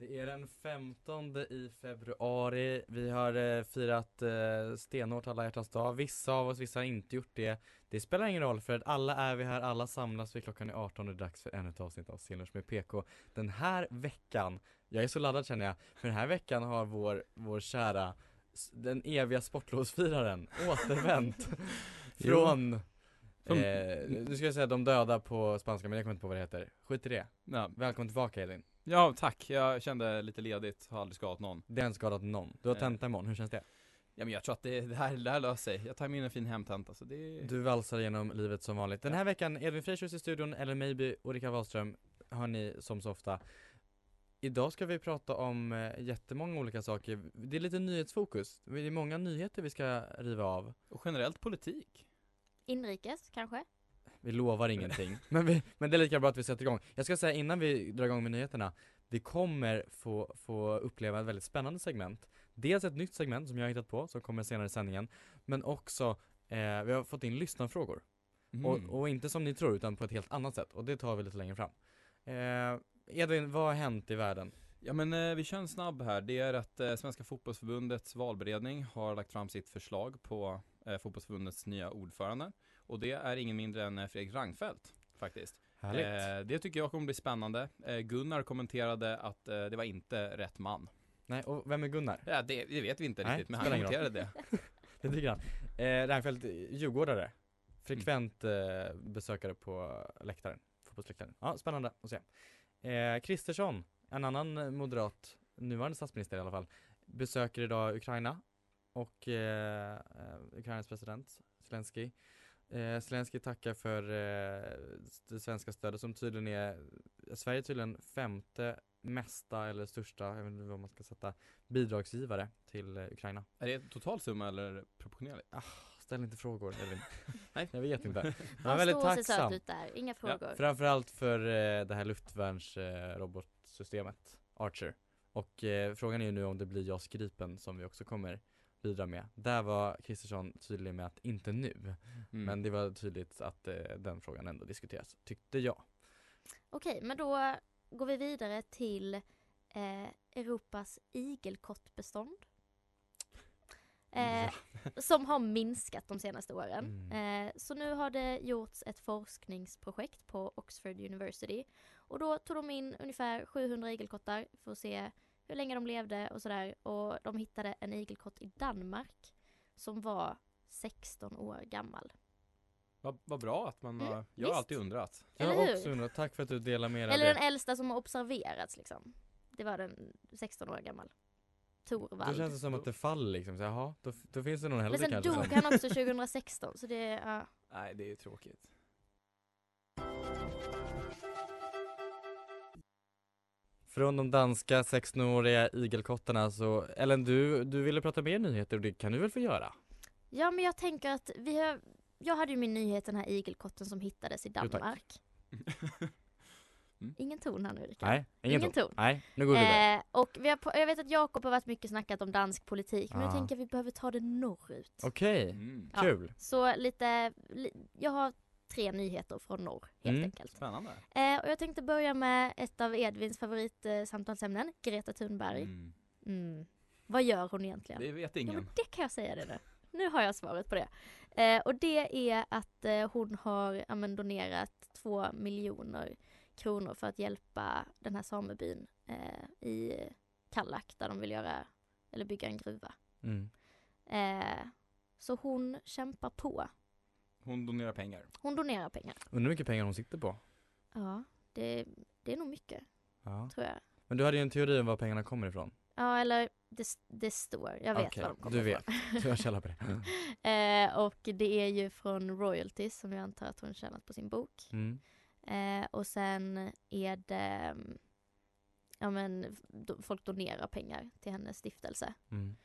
Det är den 15 i februari. Vi har eh, firat eh, stenhårt alla hjärtans dag. Vissa av oss, vissa har inte gjort det. Det spelar ingen roll för att alla är vi här, alla samlas vi klockan är 18 och det är dags för ännu ett avsnitt av Scenlunch med PK. Den här veckan, jag är så laddad känner jag, för den här veckan har vår, vår kära, den eviga sportlovsfiraren återvänt från Som- Eh, nu ska jag säga de döda på spanska men jag kommer inte på vad det heter. Skit i det. Ja, Välkommen tillbaka Edvin. Ja, tack. Jag kände lite ledigt, har aldrig skadat någon. Det har inte skadat någon. Du har Eh. tenta imorgon, hur känns det? Ja, men jag tror att det, det, här, det här löser sig. Jag tar in en fin hemtenta så det Du valsar genom livet som vanligt. Den här veckan, Edvin Frejtjus i studion, eller maybe Ulrika Wahlström, hör ni som så ofta. Idag ska vi prata om eh, jättemånga olika saker. Det är lite nyhetsfokus. Det är många nyheter vi ska riva av. Och generellt politik. Inrikes kanske? Vi lovar ingenting. men, vi, men det är lika bra att vi sätter igång. Jag ska säga innan vi drar igång med nyheterna, vi kommer få, få uppleva ett väldigt spännande segment. Dels ett nytt segment som jag har hittat på, som kommer senare i sändningen, men också eh, vi har fått in lyssnarfrågor. Mm. Och, och inte som ni tror, utan på ett helt annat sätt. Och det tar vi lite längre fram. Eh, Edvin, vad har hänt i världen? Ja men eh, vi kör en snabb här. Det är att eh, Svenska fotbollsförbundets valberedning har lagt fram sitt förslag på eh, fotbollsförbundets nya ordförande. Och det är ingen mindre än eh, Fredrik Reinfeldt faktiskt. Eh, det tycker jag kommer bli spännande. Eh, Gunnar kommenterade att eh, det var inte rätt man. Nej, och vem är Gunnar? Ja, det, det vet vi inte Nej, riktigt, men han kommenterade det. Det tycker han. Eh, Reinfeldt, djurgårdare. Frekvent eh, besökare på läktaren, fotbollsläktaren. Ja, spännande att se. Eh, Kristersson, en annan moderat, nuvarande statsminister i alla fall, besöker idag Ukraina och Ukrainas president Zelensky. Eh, Zelensky tackar för eh, det svenska stödet som tydligen är, Sverige är tydligen femte mesta eller största, jag vet inte vad man ska sätta, bidragsgivare till eh, Ukraina. Är det totalsumma eller proportionerligt? Ah, ställ inte frågor Elvin. Nej. Jag vet inte. Jag är Han väldigt tacksam. ut där, inga frågor. Framförallt för eh, det här luftvärnsrobotsystemet, eh, Archer. Och eh, frågan är ju nu om det blir JAS Gripen som vi också kommer bidra med. Där var Kristersson tydlig med att inte nu. Mm. Men det var tydligt att eh, den frågan ändå diskuteras, tyckte jag. Okej, men då går vi vidare till eh, Europas igelkottbestånd. Eh, som har minskat de senaste åren. Eh, så nu har det gjorts ett forskningsprojekt på Oxford University. Och då tog de in ungefär 700 igelkottar för att se hur länge de levde och sådär. Och de hittade en igelkott i Danmark som var 16 år gammal. Vad vad bra att man Mm, har, jag har alltid undrat. Jag har också undrat, tack för att du delar med dig Eller det. den äldsta som har observerats liksom. Det var den 16 år gammal. Då Torvald. känns det som att det faller liksom, så, jaha, då, då finns det någon Men äldre sen kanske dog som... han också 2016 så det, ja. Nej, det är ju tråkigt. Från de danska 16-åriga igelkottarna så, Ellen du, du ville prata mer nyheter och det kan du väl få göra? Ja men jag tänker att vi har, jag hade ju min nyhet den här igelkotten som hittades i. Danmark. Ingen ton här nu Rickard. Nej, ingen, Ingen ton. ton. Nej, nu går vi vidare. Eh, och vi har, jag vet att Jakob har varit mycket snackat om dansk politik men Ah. nu tänker jag att vi behöver ta det norrut. Okej, Mm. Ja, kul. Så lite, li, jag har tre nyheter från norr helt Mm. enkelt. Spännande. Eh, och jag tänkte börja med ett av Edvins favoritsamtalsämnen, eh, Greta Thunberg. Mm. Mm. Vad gör hon egentligen? Det vet Ja, ingen. men det kan jag säga det nu. Nu har jag svaret på det. Eh, och det är att eh, hon har ja, men, donerat två miljoner kronor för att hjälpa den här samebyn eh, i Kallak där de vill göra, eller bygga en gruva. Mm. Eh, så hon kämpar på. Hon donerar pengar. Hon donerar pengar. Undrar hur mycket pengar hon sitter på? Ja, det, det är nog mycket, Ja. tror jag. Men du hade ju en teori om var pengarna kommer ifrån. Ja, eller det, det står. Jag vet Okej, var de kommer du vet. Du har källa på det. eh, och det är ju från royalties som jag antar att hon tjänat på sin bok. Mm. Eh, och sen är det, mm, ja men do, folk donerar pengar till hennes stiftelse. Mm.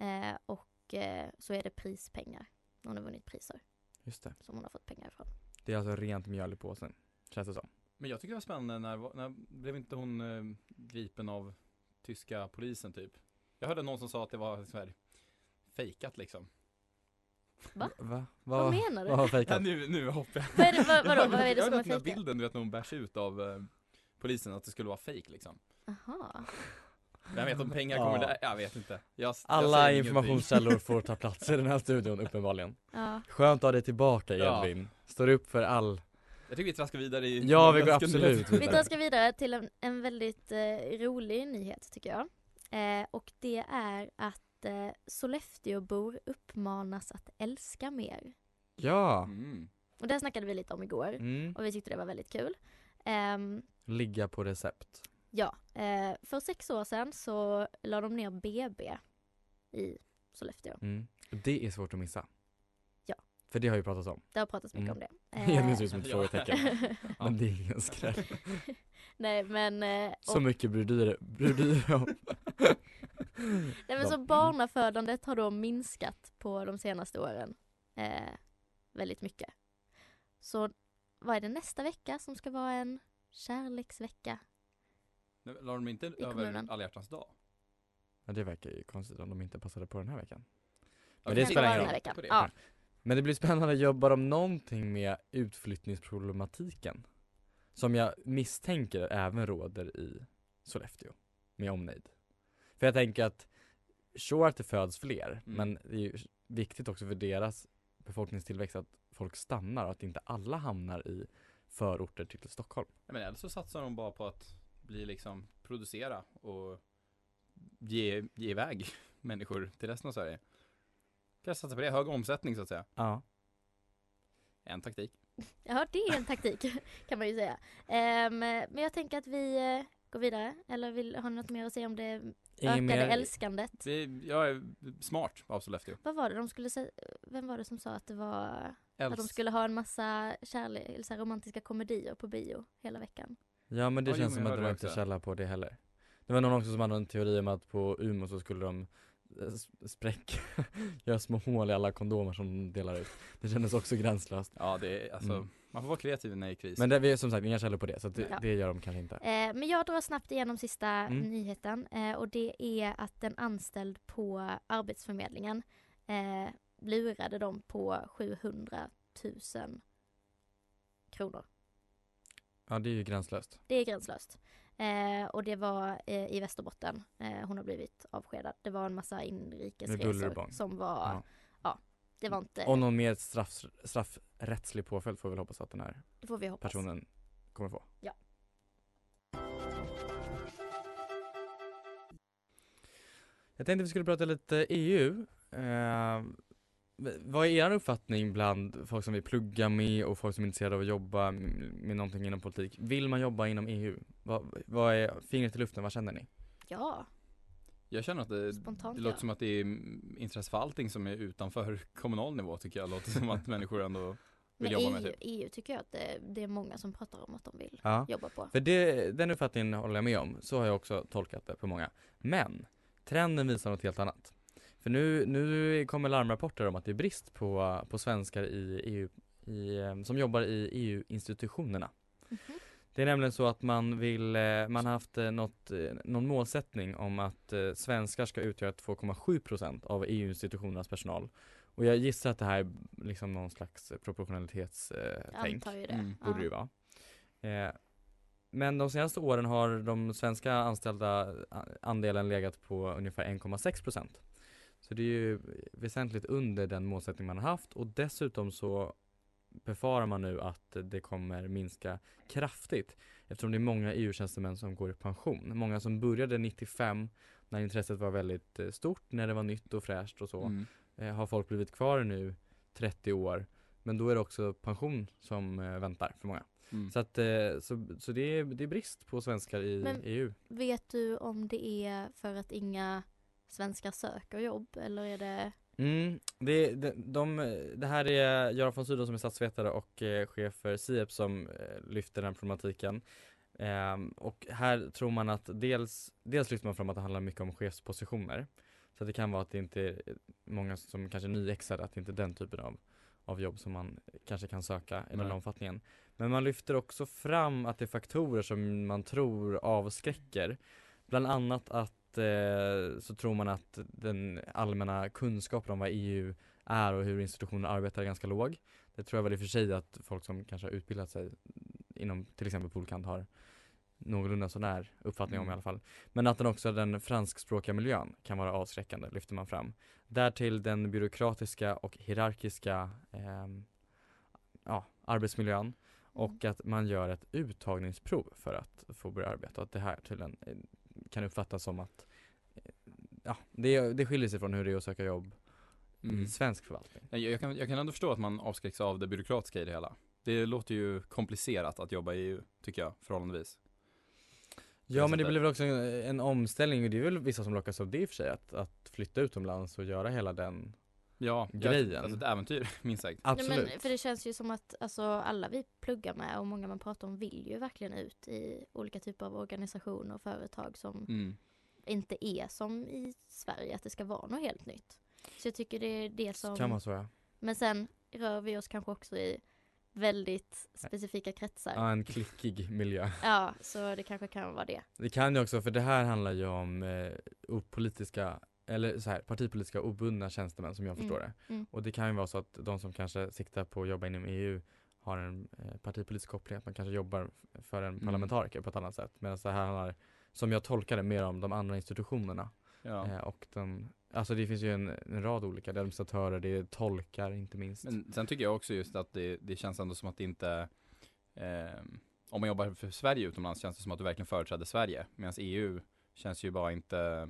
Eh, och eh, så är det prispengar. Hon har vunnit priser Just det. som hon har fått pengar ifrån. Det är alltså rent mjöl i påsen. Känns det som. Men jag tycker det var spännande när, när blev inte hon eh, gripen av tyska polisen typ? Jag hörde någon som sa att det var så här fejkat liksom. Va? Va? Vad menar du? Vad har Ja, fejkat? nu, nu hoppar jag. Vad är det- vad- vadå, vad är det jag som är fejkat? bilden, du vet när hon bärs ut av eh, polisen, att det skulle vara fejk liksom. Aha. Vem vet om pengar Ja. kommer där? Jag vet inte. Jag, jag Alla ingenting. informationskällor får ta plats i den här studion uppenbarligen. Ja. Skönt att ha dig tillbaka Ja. Edvin. Står upp för all... Jag tycker vi traskar vidare i Ja, vi går absolut vidare. Vi traskar vidare till en, en väldigt eh, rolig nyhet tycker jag. Eh, och det är att eh, Sollefteåbor uppmanas att älska mer. Ja! Mm. Och det snackade vi lite om igår Mm. och vi tyckte det var väldigt kul. Ehm, Ligga på recept. Ja, eh, för sex år sedan så la de ner BB i Sollefteå. Mm. Det är svårt att missa. Ja. För det har ju pratats om. Det har pratats mycket Mm. om det. Edvin ser ut som ett frågetecken. Men det är ingen skräll. Nej men, eh, Så mycket bryr du dig- om. nej, men så barnafödandet har då minskat på de senaste åren. Eh, väldigt mycket. Så vad är det nästa vecka som ska vara en kärleksvecka? La de inte över kommunen. alla hjärtans dag? Ja, det verkar ju konstigt om de inte passade på den här veckan. Men det spelar ingen roll. veckan. På det. Ja. Men det blir spännande, jobbar de någonting med utflyttningsproblematiken? Som jag misstänker även råder i Sollefteå, med omnejd. För jag tänker att, sure att det föds fler, Mm. men det är ju viktigt också för deras befolkningstillväxt att folk stannar och att inte alla hamnar i förorter till Stockholm. Ja, men eller så satsar de bara på att bli liksom producera och ge, ge iväg människor till resten av Sverige. Kanske satsa på det, hög omsättning så att säga. Ja. En taktik. Ja, det är en taktik kan man ju säga. Ehm, men jag tänker att vi eh, går vidare. Eller vill, har ni något mer att säga om det ökade mer- älskandet? Det, jag är smart av Sollefteå. Vad var det de skulle säga? Vem var det som sa att det var att de skulle ha en massa eller så här romantiska komedier på bio hela veckan? Ja men det Ja, jo, känns men som att det var inte källa på det heller. Det var någon också som hade en teori om att på Umeå så skulle de eh, spräcka, göra små hål i alla kondomer som de delar ut. Det kändes också gränslöst. Ja, det är alltså, Mm. man får vara kreativ när det är kris. Men det är som sagt inga källor på det, så det, Ja. det gör de kanske inte. Eh, men jag drar snabbt igenom sista Mm. nyheten eh, och det är att en anställd på Arbetsförmedlingen eh, lurade dem på 700 000 kronor. Ja det är ju gränslöst. Det är gränslöst. Eh, och det var eh, i Västerbotten eh, hon har blivit avskedad. Det var en massa inrikesresor som var, Ja. ja, det var inte, Och någon mer straff, straffrättslig påföljd får vi väl hoppas att den här personen kommer få. Ja. Jag tänkte vi skulle prata lite EU. Vad är er uppfattning bland folk som vill plugga med och folk som är intresserade av att jobba med någonting inom politik? Vill man jobba inom EU? Vad, vad är fingret i luften, vad känner ni? Ja, Jag känner att det, Spontant, det låter ja. som att det är intresse för allting som är utanför kommunal nivå tycker jag. Låter som att människor ändå vill men jobba med EU, typ. EU tycker jag att det, det är många som pratar om att de vill Ja. jobba på. För det, den uppfattningen håller jag med om, så har jag också tolkat det på många. Men trenden visar något helt annat. För nu, nu kommer larmrapporter om att det är brist på, på svenskar i EU, i, eh, som jobbar i EU-institutionerna. Mhm. Det är nämligen så att man vill, eh, man har haft eh, något, eh, någon målsättning om att eh, svenskar ska utgöra 2,7% av EU-institutionernas personal. Och jag gissar att det här är liksom någon slags proportionalitetstänk. Jag antar ju det. Mm, ja. Borde det ju vara. Eh, men de senaste åren har de svenska anställda andelen legat på ungefär 1,6 procent. Så det är ju väsentligt under den målsättning man har haft och dessutom så befarar man nu att det kommer minska kraftigt eftersom det är många EU-tjänstemän som går i pension. Många som började 95 när intresset var väldigt eh, stort, när det var nytt och fräscht och så Mm. eh, har folk blivit kvar nu 30 år Men då är det också pension som eh, väntar för många. Mm. Så att, eh, så, så det, är, det är brist på svenskar i Men- EU. Vet du om det är för att inga svenskar söker jobb eller är det Mm, det, det, de, det här är Göran von Sydow som är statsvetare och eh, chef för Sieps som eh, lyfter den problematiken. Ehm, och här tror man att dels, dels lyfter man fram att det handlar mycket om chefspositioner. Så att det kan vara att det inte är många som kanske är nyexade, att det inte är den typen av, av jobb som man kanske kan söka i den omfattningen. Men man lyfter också fram att det är faktorer som man tror avskräcker. Bland annat att eh, så tror man att den allmänna kunskapen om vad EU är och hur institutioner arbetar är ganska låg. Det tror jag väl i och för sig att folk som kanske har utbildat sig inom till exempel Polkant har någorlunda sån här uppfattning om i Mm. alla fall. Men att den också den franskspråkiga miljön kan vara avskräckande, lyfter man fram. Därtill den byråkratiska och hierarkiska ehm, ja, arbetsmiljön och att man gör ett uttagningsprov för att få börja arbeta. Att det här tydligen eh, kan uppfattas som att eh, ja, det, det skiljer sig från hur det är att söka jobb Mm. i svensk förvaltning. Jag, jag, kan, jag kan ändå förstå att man avskräcks av det byråkratiska i det hela. Det låter ju komplicerat att jobba i EU, tycker jag, förhållandevis. Ja men det blir väl också en, en omställning och det är väl vissa som lockas av det i och för sig att, att flytta utomlands och göra hela den Ja, Grejen. Alltså ett äventyr, minst sagt. Absolut. Nej, men, för det känns ju som att alltså, alla vi pluggar med och många man pratar om vill ju verkligen ut i olika typer av organisationer och företag som Mm. inte är som i Sverige, att det ska vara något helt nytt. Så jag tycker det är det som... Kan man så ja. Men sen rör vi oss kanske också i väldigt specifika kretsar. Ja en klickig miljö. Ja, så det kanske kan vara det. Det kan ju också, för det här handlar ju om eh, opolitiska, eller så här, partipolitiska obundna tjänstemän som jag Mm, förstår det. mm. Och det kan ju vara så att de som kanske siktar på att jobba inom EU har en eh, partipolitisk koppling, att man kanske jobbar för en Mm. parlamentariker på ett annat sätt. Medan det här handlar, som jag tolkar det, mer om de andra institutionerna. Ja. Eh, och de, alltså det finns ju en, en rad olika, det är administratörer, det är tolkar inte minst. Men sen tycker jag också just att det, det känns ändå som att det inte ehm, Om man jobbar för Sverige utomlands känns det som att du verkligen företräder Sverige Medan EU känns ju bara inte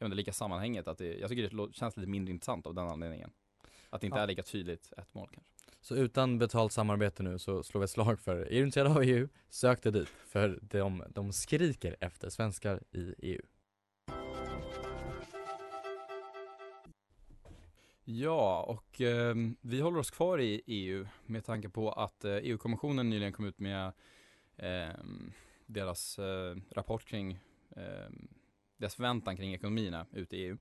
Jag vet inte, lika sammanhänget att det, jag tycker det känns lite mindre intressant av den anledningen Att det inte Ja. är lika tydligt ett mål kanske Så utan betalt samarbete nu så slår vi ett slag för, är du intresserad av EU, sök dig dit. För de, de skriker efter svenskar i EU. Ja, och ehm, vi håller oss kvar i EU med tanke på att eh, EU-kommissionen nyligen kom ut med ehm, deras eh, rapport kring deras förväntan kring ekonomierna ute i EU.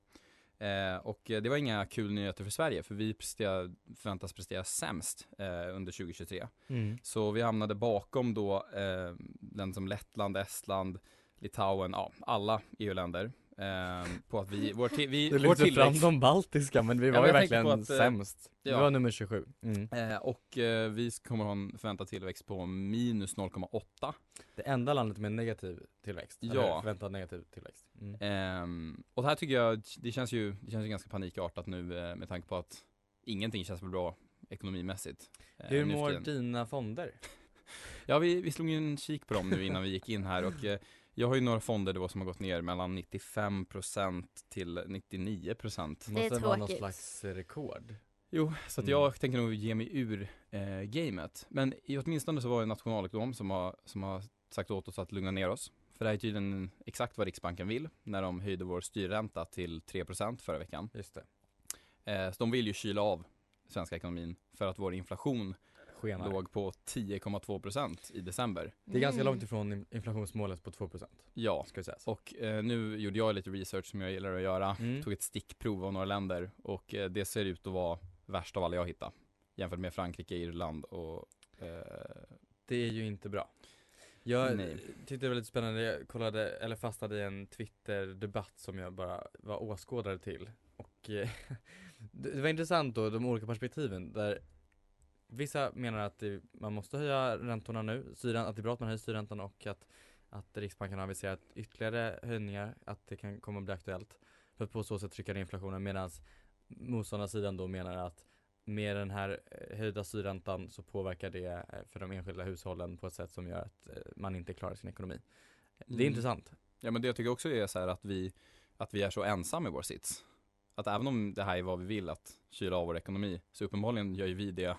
Eh, och det var inga kul nyheter för Sverige för vi presterar, förväntas prestera sämst eh, under 2023. Mm. Så vi hamnade bakom då eh, länder som Lettland, Estland, Litauen, ja alla EU-länder. Eh, på att vi, vår, vi, Du vår fram de baltiska men vi Ja, var men ju jag tänker verkligen att, eh, sämst. Vi ja. var nummer 27. Mm. Eh, och eh, vi kommer ha en förväntad tillväxt på minus 0,8. Det enda landet med negativ tillväxt. Ja. Förväntad negativ tillväxt. Mm. Ehm, och det här tycker jag, det känns ju, det känns ju ganska panikartat nu eh, med tanke på att ingenting känns väl bra ekonomimässigt. eh, Hur mår dina fonder? Ja, vi, vi slog ju en kik på dem nu innan vi gick in här och eh, jag har ju några fonder då som har gått ner mellan 95% till 99%. Det måste vara någon slags rekord. Jo, så att Mm. jag tänker nog ge mig ur eh, gamet. Men i åtminstone så var det en nationalekonom som har, som har sagt åt oss att lugna ner oss. För det här är tydligen exakt vad Riksbanken vill när de höjde vår styrränta till 3% förra veckan. Just det. Eh, så de vill ju kyla av svenska ekonomin för att vår inflation Skenar. låg på 10,2% i december. Det är ganska Mm. långt ifrån in- inflationsmålet på 2% Ja, ska sägas. och eh, nu gjorde jag lite research som jag gillar att göra. Mm. Tog ett stickprov av några länder och eh, det ser ut att vara värst av alla jag hittade. Jämfört med Frankrike, Irland och eh, Det är ju inte bra. Jag Nej. tyckte det var lite spännande, jag kollade, eller fastnade i en Twitter-debatt som jag bara var åskådare till. Och eh, det det var intressant då, de olika perspektiven där vissa menar att det, man måste höja räntorna nu, styren, att det är bra att man höjer styrräntan och att, att Riksbanken har aviserat ytterligare höjningar, att det kan komma att bli aktuellt för att på så sätt trycka ner inflationen medan motståndarsidan då menar att med den här eh, höjda styrräntan så påverkar det eh, för de enskilda hushållen på ett sätt som gör att eh, man inte klarar sin ekonomi. Det är Mm. intressant. Ja men det jag tycker också är så här att vi, att vi är så ensamma i vår sits. Att även om det här är vad vi vill, att kyla av vår ekonomi, så uppenbarligen gör ju vi det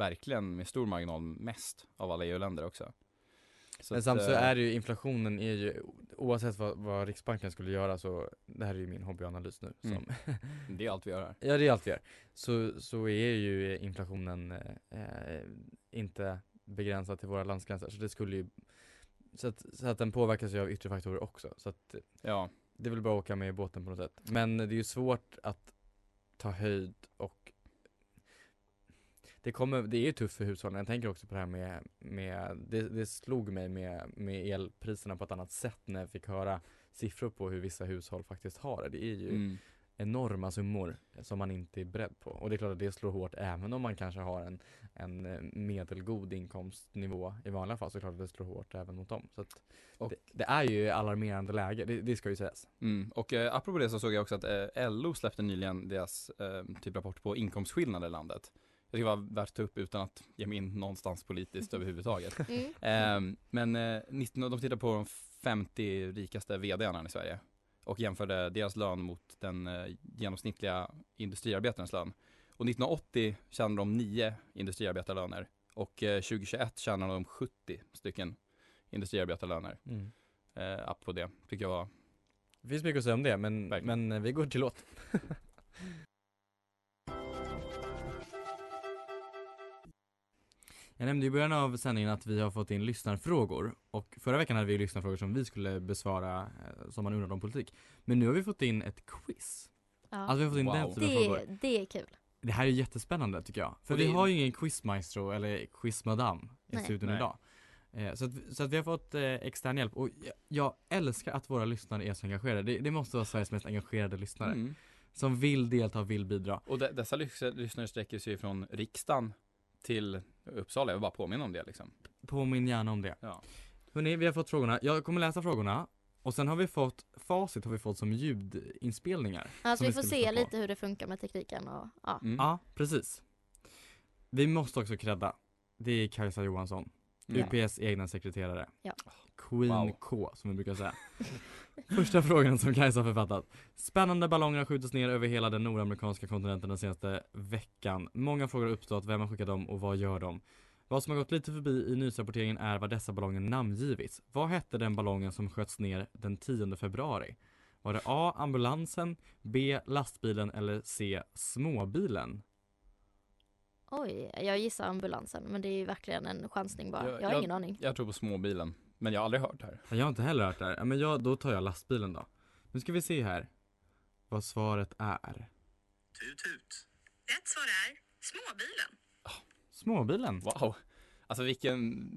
verkligen med stor marginal mest av alla EU-länder också. Så Men att, samt så eh, är det ju, inflationen är ju, oavsett vad, vad Riksbanken skulle göra så, det här är ju min hobbyanalys nu som, Mm. Det är allt vi gör här. ja det är allt vi gör. Så, så är ju inflationen eh, inte begränsad till våra landsgränser, så det skulle ju, så att, så att den påverkas ju av yttre faktorer också, så att Ja, det är väl bara att åka med i båten på något sätt. Men det är ju svårt att ta höjd och det kommer, det är tufft för hushållen. Jag tänker också på det här med, med det, det slog mig med, med elpriserna på ett annat sätt när jag fick höra siffror på hur vissa hushåll faktiskt har det. Det är ju mm. enorma summor som man inte är beredd på. Och det är klart att det slår hårt även om man kanske har en, en eh, medelgod inkomstnivå i vanliga fall så är det klart att det slår hårt även mot dem. Så det, det är ju alarmerande läge, det, det ska ju sägas. Mm. Och eh, apropå det så såg jag också att eh, LO släppte nyligen deras eh, typ rapport på inkomstskillnader i landet. Jag tycker det var värt att ta upp utan att ge mig in någonstans politiskt överhuvudtaget. Mm. Eh, men eh, 19, de tittar på de 50 rikaste vdarna i Sverige och jämförde deras lön mot den eh, genomsnittliga industriarbetarens lön. Och 1980 tjänade de 9 industriarbetarlöner och eh, 2021 tjänade de 70 stycken industriarbetarlöner. Mm. Eh, apropå det, tycker jag var Det finns mycket att säga om det, men, Verkligen. men eh, vi går till låt. Jag nämnde i början av sändningen att vi har fått in lyssnarfrågor och förra veckan hade vi lyssnarfrågor som vi skulle besvara eh, som man undrade om politik. Men nu har vi fått in ett quiz. Ja. Alltså vi har fått in den Wow. typen av frågor. det, det är kul. Det här är jättespännande tycker jag. För vi det- har ju ingen quizmaestro eller quizmadam i Nej. studion Nej. idag. Eh, så, att, så att vi har fått eh, extern hjälp och jag, jag älskar att våra lyssnare är så engagerade. Det, det måste vara Sveriges mest engagerade lyssnare. Mm. Som vill delta och vill bidra. Och de, dessa lys- lyssnare sträcker sig från riksdagen till Uppsala, jag vill bara påminna om det liksom. Påminn gärna om det. Ja. Hörrni, vi har fått frågorna. Jag kommer läsa frågorna. Och sen har vi fått, facit har vi fått som ljudinspelningar. Alltså som vi får se lite hur det funkar med tekniken och ja. Mm. Ja, precis. Vi måste också credda. Det är Kajsa Johansson. UPS egna sekreterare. Ja. Queen Wow. K som vi brukar säga. Första frågan som Kajsa har författat. Spännande ballonger har skjutits ner över hela den nordamerikanska kontinenten den senaste veckan. Många frågor har uppstått, vem har skickat dem och vad gör de? Vad som har gått lite förbi i nyhetsrapporteringen är vad dessa ballonger namngivits. Vad hette den ballongen som sköts ner den 10 februari? Var det A. Ambulansen, B. Lastbilen eller C. Småbilen? Oj, jag gissar ambulansen men det är ju verkligen en chansning bara. Ja, Jag har jag- ingen aning. Jag tror på småbilen, men jag har aldrig hört det här. Jag har inte heller hört det här. Ja, Men jag, då tar jag lastbilen då. Nu ska vi se här vad svaret är. Tut tut. Rätt svar är småbilen. Småbilen. Wow. Alltså vilken,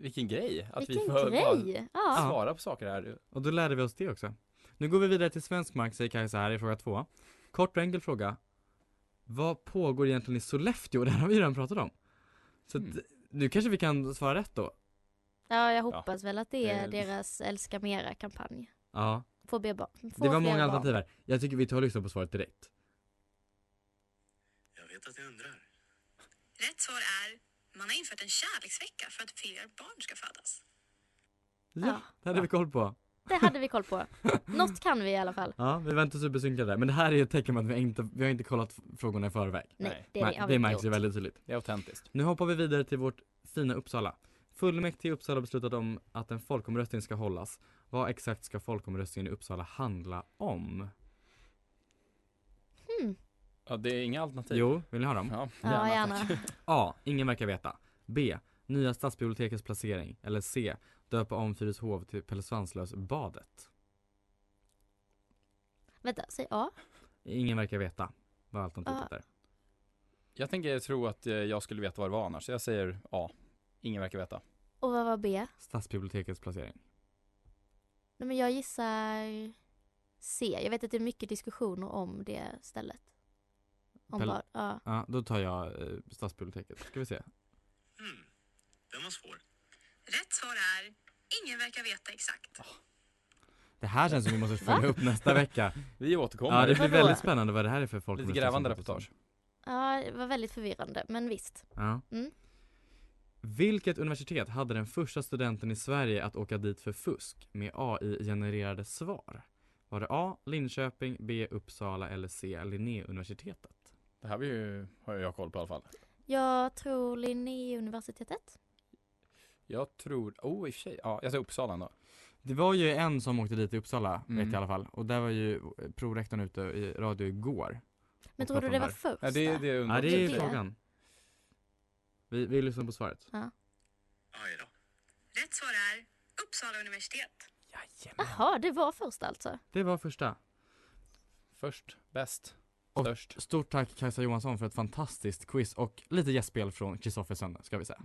vilken grej. Att Vilken vi får grej! bara Ja. svara på saker här. Och då lärde vi oss det också. Nu går vi vidare till svensk mark, säger Kajsa här i fråga två. Kort och enkel fråga. Vad pågår egentligen i Sollefteå? Det här har vi redan pratat om. Så att, Mm. nu kanske vi kan svara rätt då. ja, jag hoppas väl att det är deras Älska Mera-kampanj. Ja, Få be barn. Få det var många barn. alternativ här. Jag tycker vi tar och lyssnar på svaret direkt. Jag vet att ni undrar. Rätt svar är man har infört en kärleksvecka för att fler barn ska födas. Ja, Ja. det hade vi koll på. Det hade vi koll på. Något kan vi i alla fall. Ja, vi var inte supersynkade där. Men det här är ju ett tecken på att vi inte, vi har inte kollat frågorna i förväg. Nej, det, Nej, har vi det inte märks ju väldigt tydligt. Det är autentiskt. Nu hoppar vi vidare till vårt fina Uppsala. Fullmäktige i Uppsala har beslutat om att en folkomröstning ska hållas. Vad exakt ska folkomröstningen i Uppsala handla om? Hmm. Ja, det är inga alternativ. Jo, vill ni ha dem? Ja, Ja, tack. gärna. A. Ingen verkar veta. B. Nya stadsbibliotekets placering. Eller C. Döpa om Fyrishov till Pelle Svanslös-badet. Vänta, säg A. Ingen verkar veta vad alternativet är. Jag tänker tro att eh, jag skulle veta vad det var annars, så jag säger A. Ingen verkar veta. Och vad var B? Stadsbibliotekets placering. Nej, men jag gissar C. Jag vet att det är mycket diskussioner om det stället. Om Pelle- vad, ja. Ja, då tar jag eh, stadsbiblioteket. Ska vi se. Hmm, den var svår. Rätt svar är ingen verkar veta exakt. Det här känns som vi måste följa upp nästa vecka. Vi återkommer. Ja, det blir väldigt spännande vad det här är för folk. Lite grävande reportage. ja, det var väldigt förvirrande, men visst. Ja. Mm. Vilket universitet hade den första studenten i Sverige att åka dit för fusk med AI-genererade svar? Var det A. Linköping, B. Uppsala eller C. Linnéuniversitetet? Det här har jag koll på i alla fall. Jag tror Linnéuniversitetet. Jag tror, oh i och för sig, ja jag säger Uppsala då. Det var ju en som åkte dit i Uppsala, vet Mm. jag i alla fall. Och där var ju prorektorn ute i radio igår. Men tror du det var här. första? Ja, det, det undrar Ja, det är frågan. Vi, vi lyssnar på svaret. Ja. Rätt svar är Uppsala universitet. Jaha, det var första alltså. Det var första. Först, bäst, Och störst. Stort tack Kajsa Johansson för ett fantastiskt quiz och lite gästspel från Kristoffer Söndag, ska vi säga.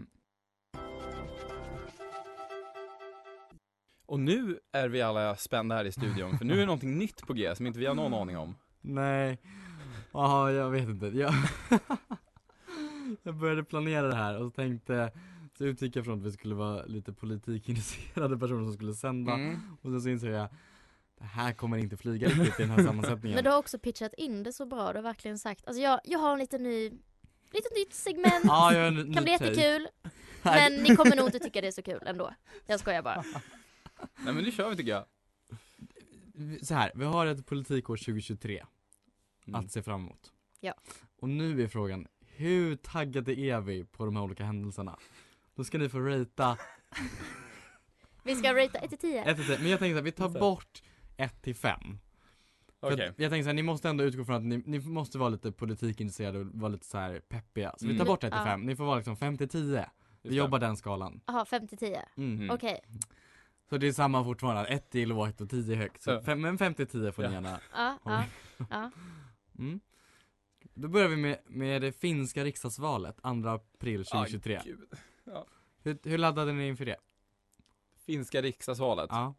Och nu är vi alla spända här i studion, för nu är det någonting nytt på G som inte vi har någon aning om. Nej, ja jag vet inte. Jag, jag började planera det här och så tänkte, så utgick jag från att vi skulle vara lite politikintresserade personer som skulle sända. Mm. Och sen så insåg jag, det här kommer inte flyga riktigt i den här sammansättningen. Men du har också pitchat in det så bra, du har verkligen sagt, alltså jag, jag har en liten ny, lite nytt segment, Ja, jag har en ny kan bli jättekul, men ni kommer nog inte tycka det är så kul ändå. Jag skojar bara. Nej men nu kör vi tycker jag. Så här, vi har ett politikår 2023 Mm. att se fram emot. Ja. Och nu är frågan, hur taggade är vi på de här olika händelserna? Då ska ni få ratea Vi ska rata 1 till 10. 1 till 10, men jag tänker så här, vi tar bort 1 till 5. För Okej. att jag tänker så här, ni måste ändå utgå från att ni, ni måste vara lite politikintresserade och vara lite så här peppiga. Så vi tar Mm. bort 1 till Ja. 5, ni får vara liksom 5 till 10. Just Vi jobbar den skalan. Jaha, 5 till 10. Mm. Mm. Okej. Så det är samma fortfarande, 1 är lågt och 10 är högt. Så Ja. fem, men 5 till 10 får ni Ja. gärna. Ja, ja, ja. Mm. Då börjar vi med, med det finska riksdagsvalet, 2 april 2023. Ah, gud. hur, hur laddade ni inför det? Finska riksdagsvalet. Ja.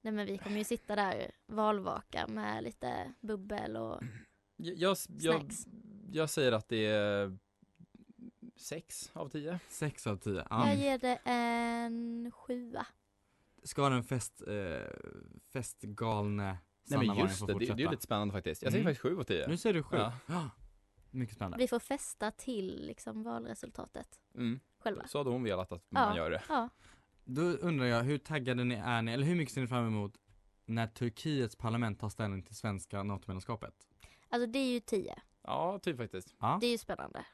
Nej men vi kommer ju sitta där valvaka med lite bubbel och Jag, jag, jag, snacks. jag säger att det är sex av tio. 6 av 10. Ja. Jag ger det en sjua. Ska den fest, eh, festgalne Nej Sanna men Marin just det, det, det är ju lite spännande faktiskt. Jag säger Mm. faktiskt sju av tio. Nu säger du 7. Ja. Ja. Mycket spännande. Vi får festa till liksom valresultatet Mm. själva. Så hade hon velat att Ja. man gör det. Ja. Då undrar jag, hur taggade ni är ni, eller hur mycket ser ni fram emot när Turkiets parlament tar ställning till svenska NATO-medlemskapet? Alltså det är ju 10. Ja, typ faktiskt. Ja. Det är ju spännande.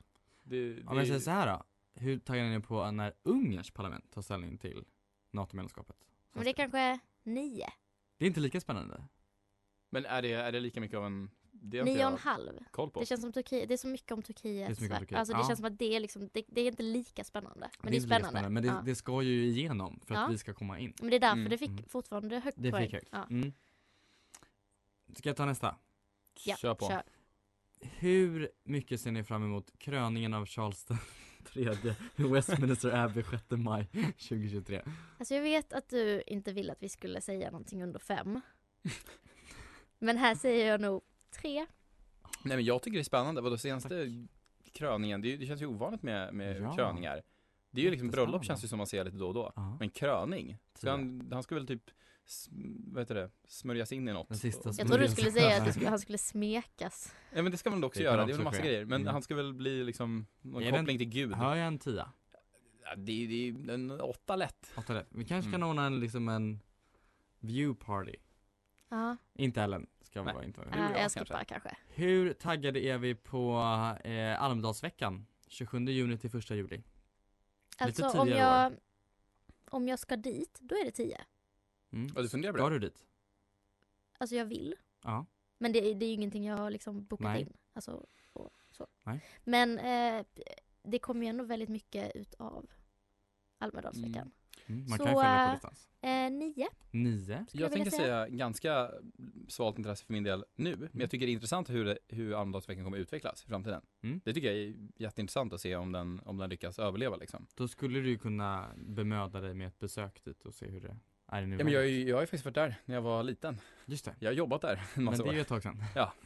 Det, det, Om jag säger så här då, hur taggade ni på när Ungerns parlament tar ställning till NATO-medlemskapet? Men det är kanske 9. Det är inte lika spännande. Men är det, är det lika mycket av en... Det har inte 9 och en jag halv. koll på. Det känns som Turkiet, det är så mycket om Turkiet. Det är så mycket om Turkiet. Alltså det Ja. känns som att det är liksom, det, det är inte lika spännande. Men det är, inte lika spännande. Men det, ja. det ska ju igenom för att Ja. vi ska komma in. Men det är därför Mm. det fick Mm. fortfarande högt Det poäng. fick högt. Ja, Mm. Ska jag ta nästa? ja Kör på. kör. Hur mycket ser ni fram emot kröningen av Charles den tredje Westminster Abbey 6 maj 2023? Alltså jag vet att du inte vill att vi skulle säga någonting under fem. Men här säger jag nog tre. Nej men jag tycker det är spännande. Vadå senaste kröningen, det, det känns ju ovanligt med, med Ja. kröningar. Det är ju liksom bröllop känns ju som man ser lite då och då. Ja. Men kröning, ska Tio. han, han ska väl typ, vad heter det, smörjas in i något. Den sista Och- Jag trodde du skulle säga att skulle, han skulle smekas. Ja men det ska man också Det göra, kan det är väl också massa ske. grejer. Men Mm. han ska väl bli liksom, någon Är det en- koppling till gud. Hör jag en tia? Ja, det, är- det är ju en åtta lätt. Åtta rätt. Vi kanske kan Mm. ordna en, liksom en view party. Ja, Inte Ellen, ska vi vara inte vara. Äh, jag jag skippar kanske. Hur taggade är vi på eh, Almedalsveckan? 27 juni till 1 juli. Alltså tidigare om jag, om jag ska dit, då är det tio. Mm. Ja, du funderar på Ska det? du dit? Alltså jag vill. Ja. Men det, det är ju ingenting jag har liksom bokat Nej. in. Alltså, och, så. Nej. Men eh, det kommer ju ändå väldigt mycket utav Almedalsveckan. Mm. Man Så, kan ju följa på distans. Eh, nio. Nio. Jag vilja tänker säga ganska svalt intresse för min del nu, men jag tycker det är intressant hur, det, hur Almedalsveckan kommer utvecklas i framtiden. Mm. Det tycker jag är jätteintressant att se om den, om den lyckas överleva liksom. Då skulle du ju kunna bemöda dig med ett besök dit och se hur det Ja, men jag, jag har ju faktiskt varit där när jag var liten. Just det. Jag har jobbat där en Men massa det är ju ett tag sedan. Ja.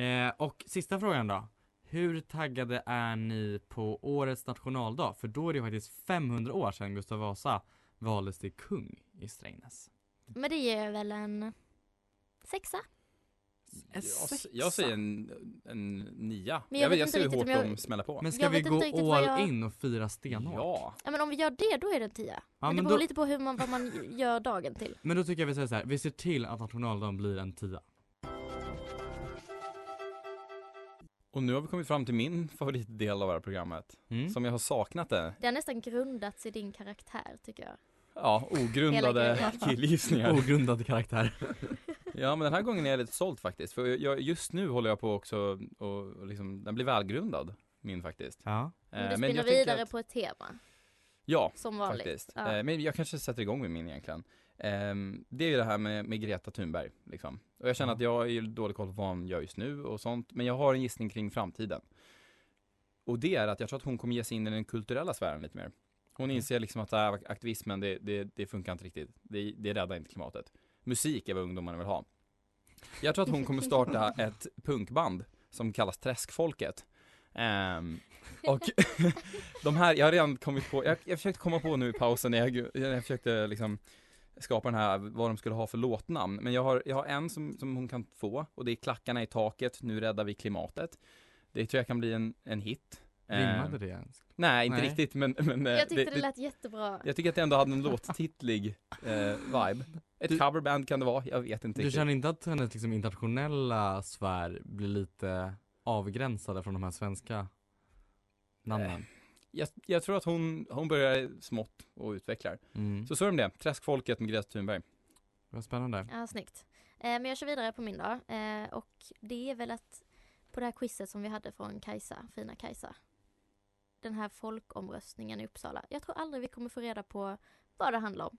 Eh, och sista frågan då. Hur taggade är ni på årets nationaldag? För då är det faktiskt 500 år sedan Gustav Vasa valdes till kung i Strängnäs. Men det ger väl en sexa. En Jag, sexa. jag säger en, en nia. Men jag, jag vet, jag inte ser hur hårt jag- de smäller på. Men ska Jag vi gå all jag- in och fira stenhårt? Ja. Ja men om vi gör det, då är det en tia. Ja, men det men beror då- lite på hur man, vad man gör dagen till. Men då tycker jag vi säger så här. vi ser till att nationaldagen blir en tia. Och nu har vi kommit fram till min favoritdel av det här programmet. Mm. Som jag har saknat det. Det har nästan grundats i din karaktär tycker jag. Ja, ogrundade killgissningar. Ogrundad karaktär. Ja men den här gången är jag lite såld faktiskt. För jag, just nu håller jag på också och, liksom, den blir välgrundad. Min faktiskt. Ja. Men Eh, du spinner vidare att- på ett tema. Ja, Som vanligt. faktiskt. Ja. Eh, men jag kanske sätter igång med min egentligen. Ehm, det är ju det här med, med Greta Thunberg liksom. Och jag känner Ja. att jag är ju dålig koll på vad hon gör just nu och sånt. Men jag har en gissning kring framtiden. Och det är att jag tror att hon kommer ge sig in i den kulturella sfären lite mer. Hon inser liksom att här aktivismen, det, det, det funkar inte riktigt. Det, det räddar inte klimatet. Musik är vad ungdomarna vill ha. Jag tror att hon kommer starta ett punkband som kallas Träskfolket. Ehm, och de här, jag har redan kommit på, jag, jag försökte komma på nu i pausen när jag, jag försökte liksom skapa den här, vad de skulle ha för låtnamn. Men jag har, jag har en som, som hon kan få och det är Klackarna i taket, nu räddar vi klimatet. Det tror jag kan bli en, en hit. Rimmade Ehm, det ens? Nej, inte Nej. riktigt men, men eh, Jag tyckte det, lät jättebra. jag tycker att det ändå hade en låttitlig eh, vibe. Ett Du- coverband kan det vara, jag vet inte Du riktigt. känner inte att hennes liksom internationella sfär blir lite avgränsade från de här svenska namnen? Jag, jag tror att hon, hon börjar smått och utvecklar. Mm. Så så är det med det, Träskfolket med Greta Thunberg. Vad spännande. Ja, snyggt. Eh, men jag kör vidare på min dag. Eh, och det är väl att på det här quizet som vi hade från Kajsa, fina Kajsa. Den här folkomröstningen i Uppsala. Jag tror aldrig vi kommer få reda på vad det handlar om.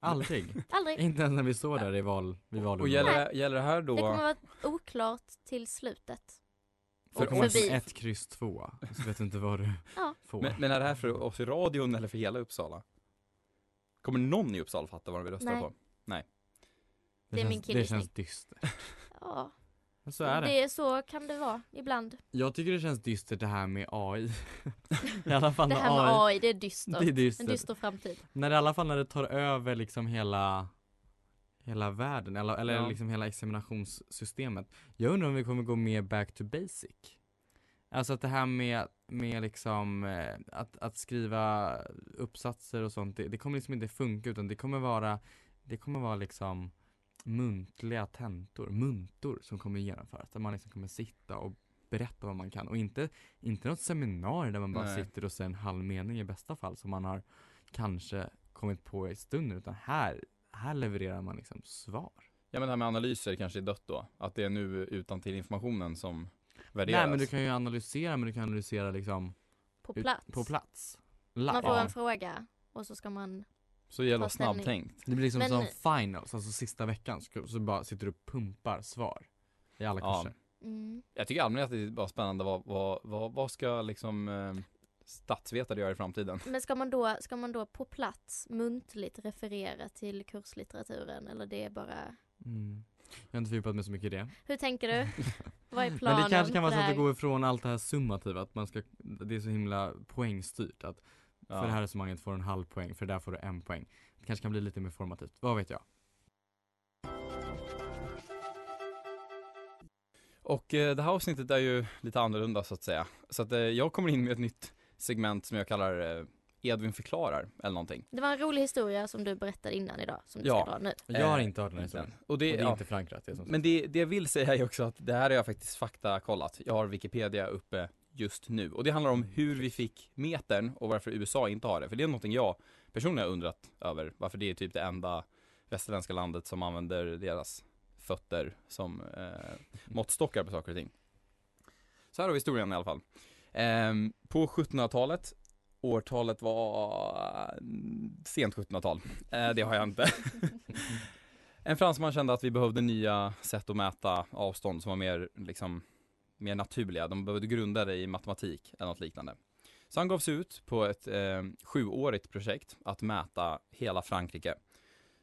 Aldrig? Aldrig. Inte ens när vi står där i val, vid Och valurnorna. gäller, gäller det här då? Det kommer vara oklart till slutet. För Och kommer det förbi. ett kryss två, så vet du inte vad du Ja. får. Men, men är det här för oss i radion eller för hela Uppsala? Kommer någon i Uppsala fatta vad de vill rösta Nej. på? Nej. det är min känns, det killgissning. känns dystert. Ja, så är det. det är så kan det vara ibland. Jag tycker det känns dystert det här med AI. I alla fall Det här med AI, det är dystert. Det är dystert. En dyster framtid. När det, i alla fall när det tar över liksom hela Hela världen, eller, eller Ja. liksom hela examinationssystemet Jag undrar om vi kommer gå mer back to basic Alltså att det här med, med liksom eh, att, att skriva uppsatser och sånt, det, det kommer liksom inte funka utan det kommer vara Det kommer vara liksom muntliga tentor, muntor som kommer genomföras där man liksom kommer sitta och berätta vad man kan och inte, inte något seminarium där man bara Nej. sitter och säger en halv mening i bästa fall som man har kanske kommit på i stunden utan här, här levererar man liksom svar. Ja men det här med analyser kanske är dött då? Att det är nu utan till informationen som värderas? Nej men du kan ju analysera men du kan analysera liksom På ut- plats. på plats. Man får Ja. en fråga och så ska man Så gäller ta ställning. snabbtänkt. Det blir liksom Men- som finals, alltså sista veckan, så, så bara sitter du och pumpar svar i alla Ja. kurser. Mm. Jag tycker allmänt att det är bara spännande vad, vad, vad, vad ska liksom eh, statsvetare göra i framtiden? Men ska man, då, ska man då på plats muntligt referera till kurslitteraturen eller det är bara Mm. Jag har inte fördjupat mig så mycket i det. Hur tänker du? Vad är planen? Men det kanske kan vara så att det går ifrån allt det här summativa, att man ska, det är så himla poängstyrt att Ja. för det här resonemanget får du en halv poäng, för det där får du en poäng. Det kanske kan bli lite mer formativt, vad vet jag? Och eh, det här avsnittet är ju lite annorlunda så att säga. Så att eh, jag kommer in med ett nytt segment som jag kallar eh, Edvin förklarar eller någonting. Det var en rolig historia som du berättade innan idag som du Ja. ska dra nu. Jag har Eh, inte hört den här historien. Och det, Och det är ja. inte förankrat, det är som Men det, det jag vill säga är också att det här har jag faktiskt faktakollat. Jag har Wikipedia uppe just nu. Och det handlar om hur vi fick metern och varför USA inte har det. För det är någonting jag personligen har undrat över. Varför det är typ det enda västerländska landet som använder deras fötter som eh, måttstockar på saker och ting. Så här har vi historien i alla fall. Ehm, på 1700-talet, årtalet var mm, sent 1700-tal. Eh, det har jag inte. En fransman kände att vi behövde nya sätt att mäta avstånd som var mer, liksom, mer naturliga. De behövde grunda det i matematik eller något liknande. Så han gav sig ut på ett eh, sjuårigt projekt att mäta hela Frankrike.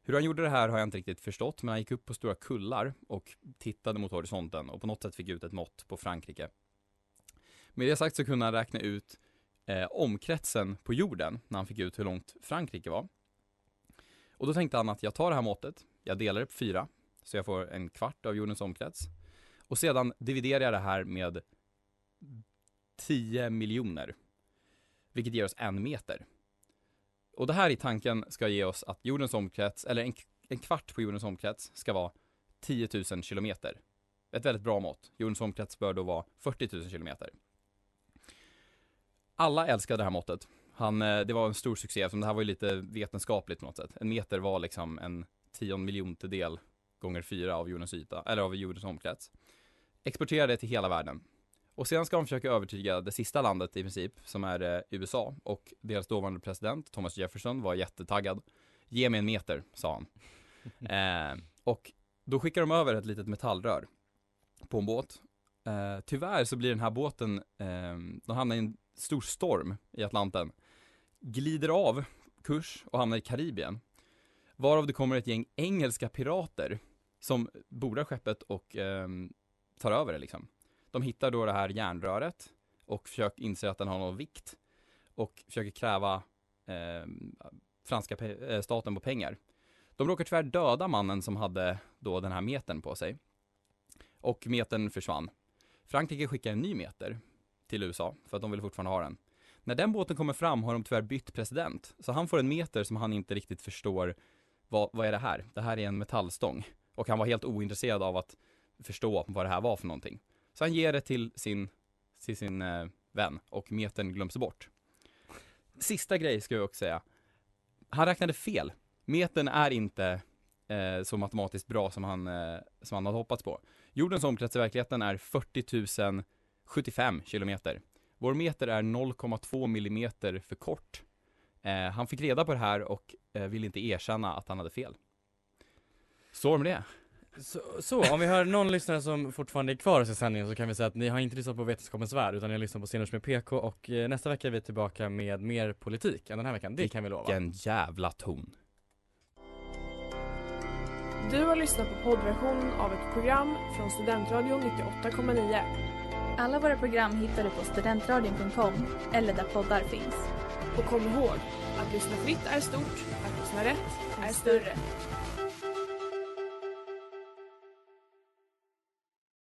Hur han gjorde det här har jag inte riktigt förstått, men han gick upp på stora kullar och tittade mot horisonten och på något sätt fick ut ett mått på Frankrike. Med det sagt så kunde han räkna ut eh, omkretsen på jorden när han fick ut hur långt Frankrike var. Och då tänkte han att jag tar det här måttet, jag delar det på fyra, så jag får en kvart av jordens omkrets. Och sedan dividerar jag det här med 10 miljoner, vilket ger oss en meter. Och det här i tanken ska ge oss att jordens omkrets, eller en, en kvart på jordens omkrets ska vara 10 000 kilometer. ett väldigt bra mått. Jordens omkrets bör då vara 40 000 kilometer. Alla älskade det här måttet. Han, eh, det var en stor succé, eftersom det här var ju lite vetenskapligt på något sätt. En meter var liksom en tion miljontedel gånger fyra av jordens yta, eller av jordens omkrets. Exporterade det till hela världen. Och sedan ska de försöka övertyga det sista landet i princip, som är eh, USA. Och deras dåvarande president, Thomas Jefferson, var jättetaggad. Ge mig en meter, sa han. eh, och då skickar de över ett litet metallrör på en båt. Eh, tyvärr så blir den här båten, eh, de hamnar i en stor storm i Atlanten. Glider av kurs och hamnar i Karibien. Varav det kommer ett gäng engelska pirater som bordar skeppet och eh, tar över det liksom. De hittar då det här järnröret och försöker inse att den har någon vikt och försöker kräva eh, franska pe- eh, staten på pengar. De råkar tyvärr döda mannen som hade då den här metern på sig. Och metern försvann. Frankrike skickar en ny meter till USA för att de vill fortfarande ha den. När den båten kommer fram har de tyvärr bytt president. Så han får en meter som han inte riktigt förstår vad, vad är det här? Det här är en metallstång. Och han var helt ointresserad av att förstå vad det här var för någonting. Så han ger det till sin, till sin eh, vän och metern glöms bort. Sista grej ska jag också säga. Han räknade fel. Metern är inte eh, så matematiskt bra som han, eh, som han hade hoppats på. Jordens omkrets i verkligheten är 40 075 kilometer. Vår meter är 0,2 millimeter för kort. Eh, han fick reda på det här och eh, ville inte erkänna att han hade fel. Så med det. Så, så, om vi har någon lyssnare som fortfarande är kvar i sändningen så kan vi säga att ni har inte lyssnat på Vetenskapens Värld utan ni har lyssnat på Scenlunch med PK och eh, nästa vecka är vi tillbaka med mer politik än den här veckan, det kan vi lova. Vilken jävla ton. Du har lyssnat på poddversionen av ett program från Studentradion 98,9. Alla våra program hittar du på studentradion.com eller där poddar finns. Och kom ihåg, att lyssna fritt är stort, att lyssna rätt är större.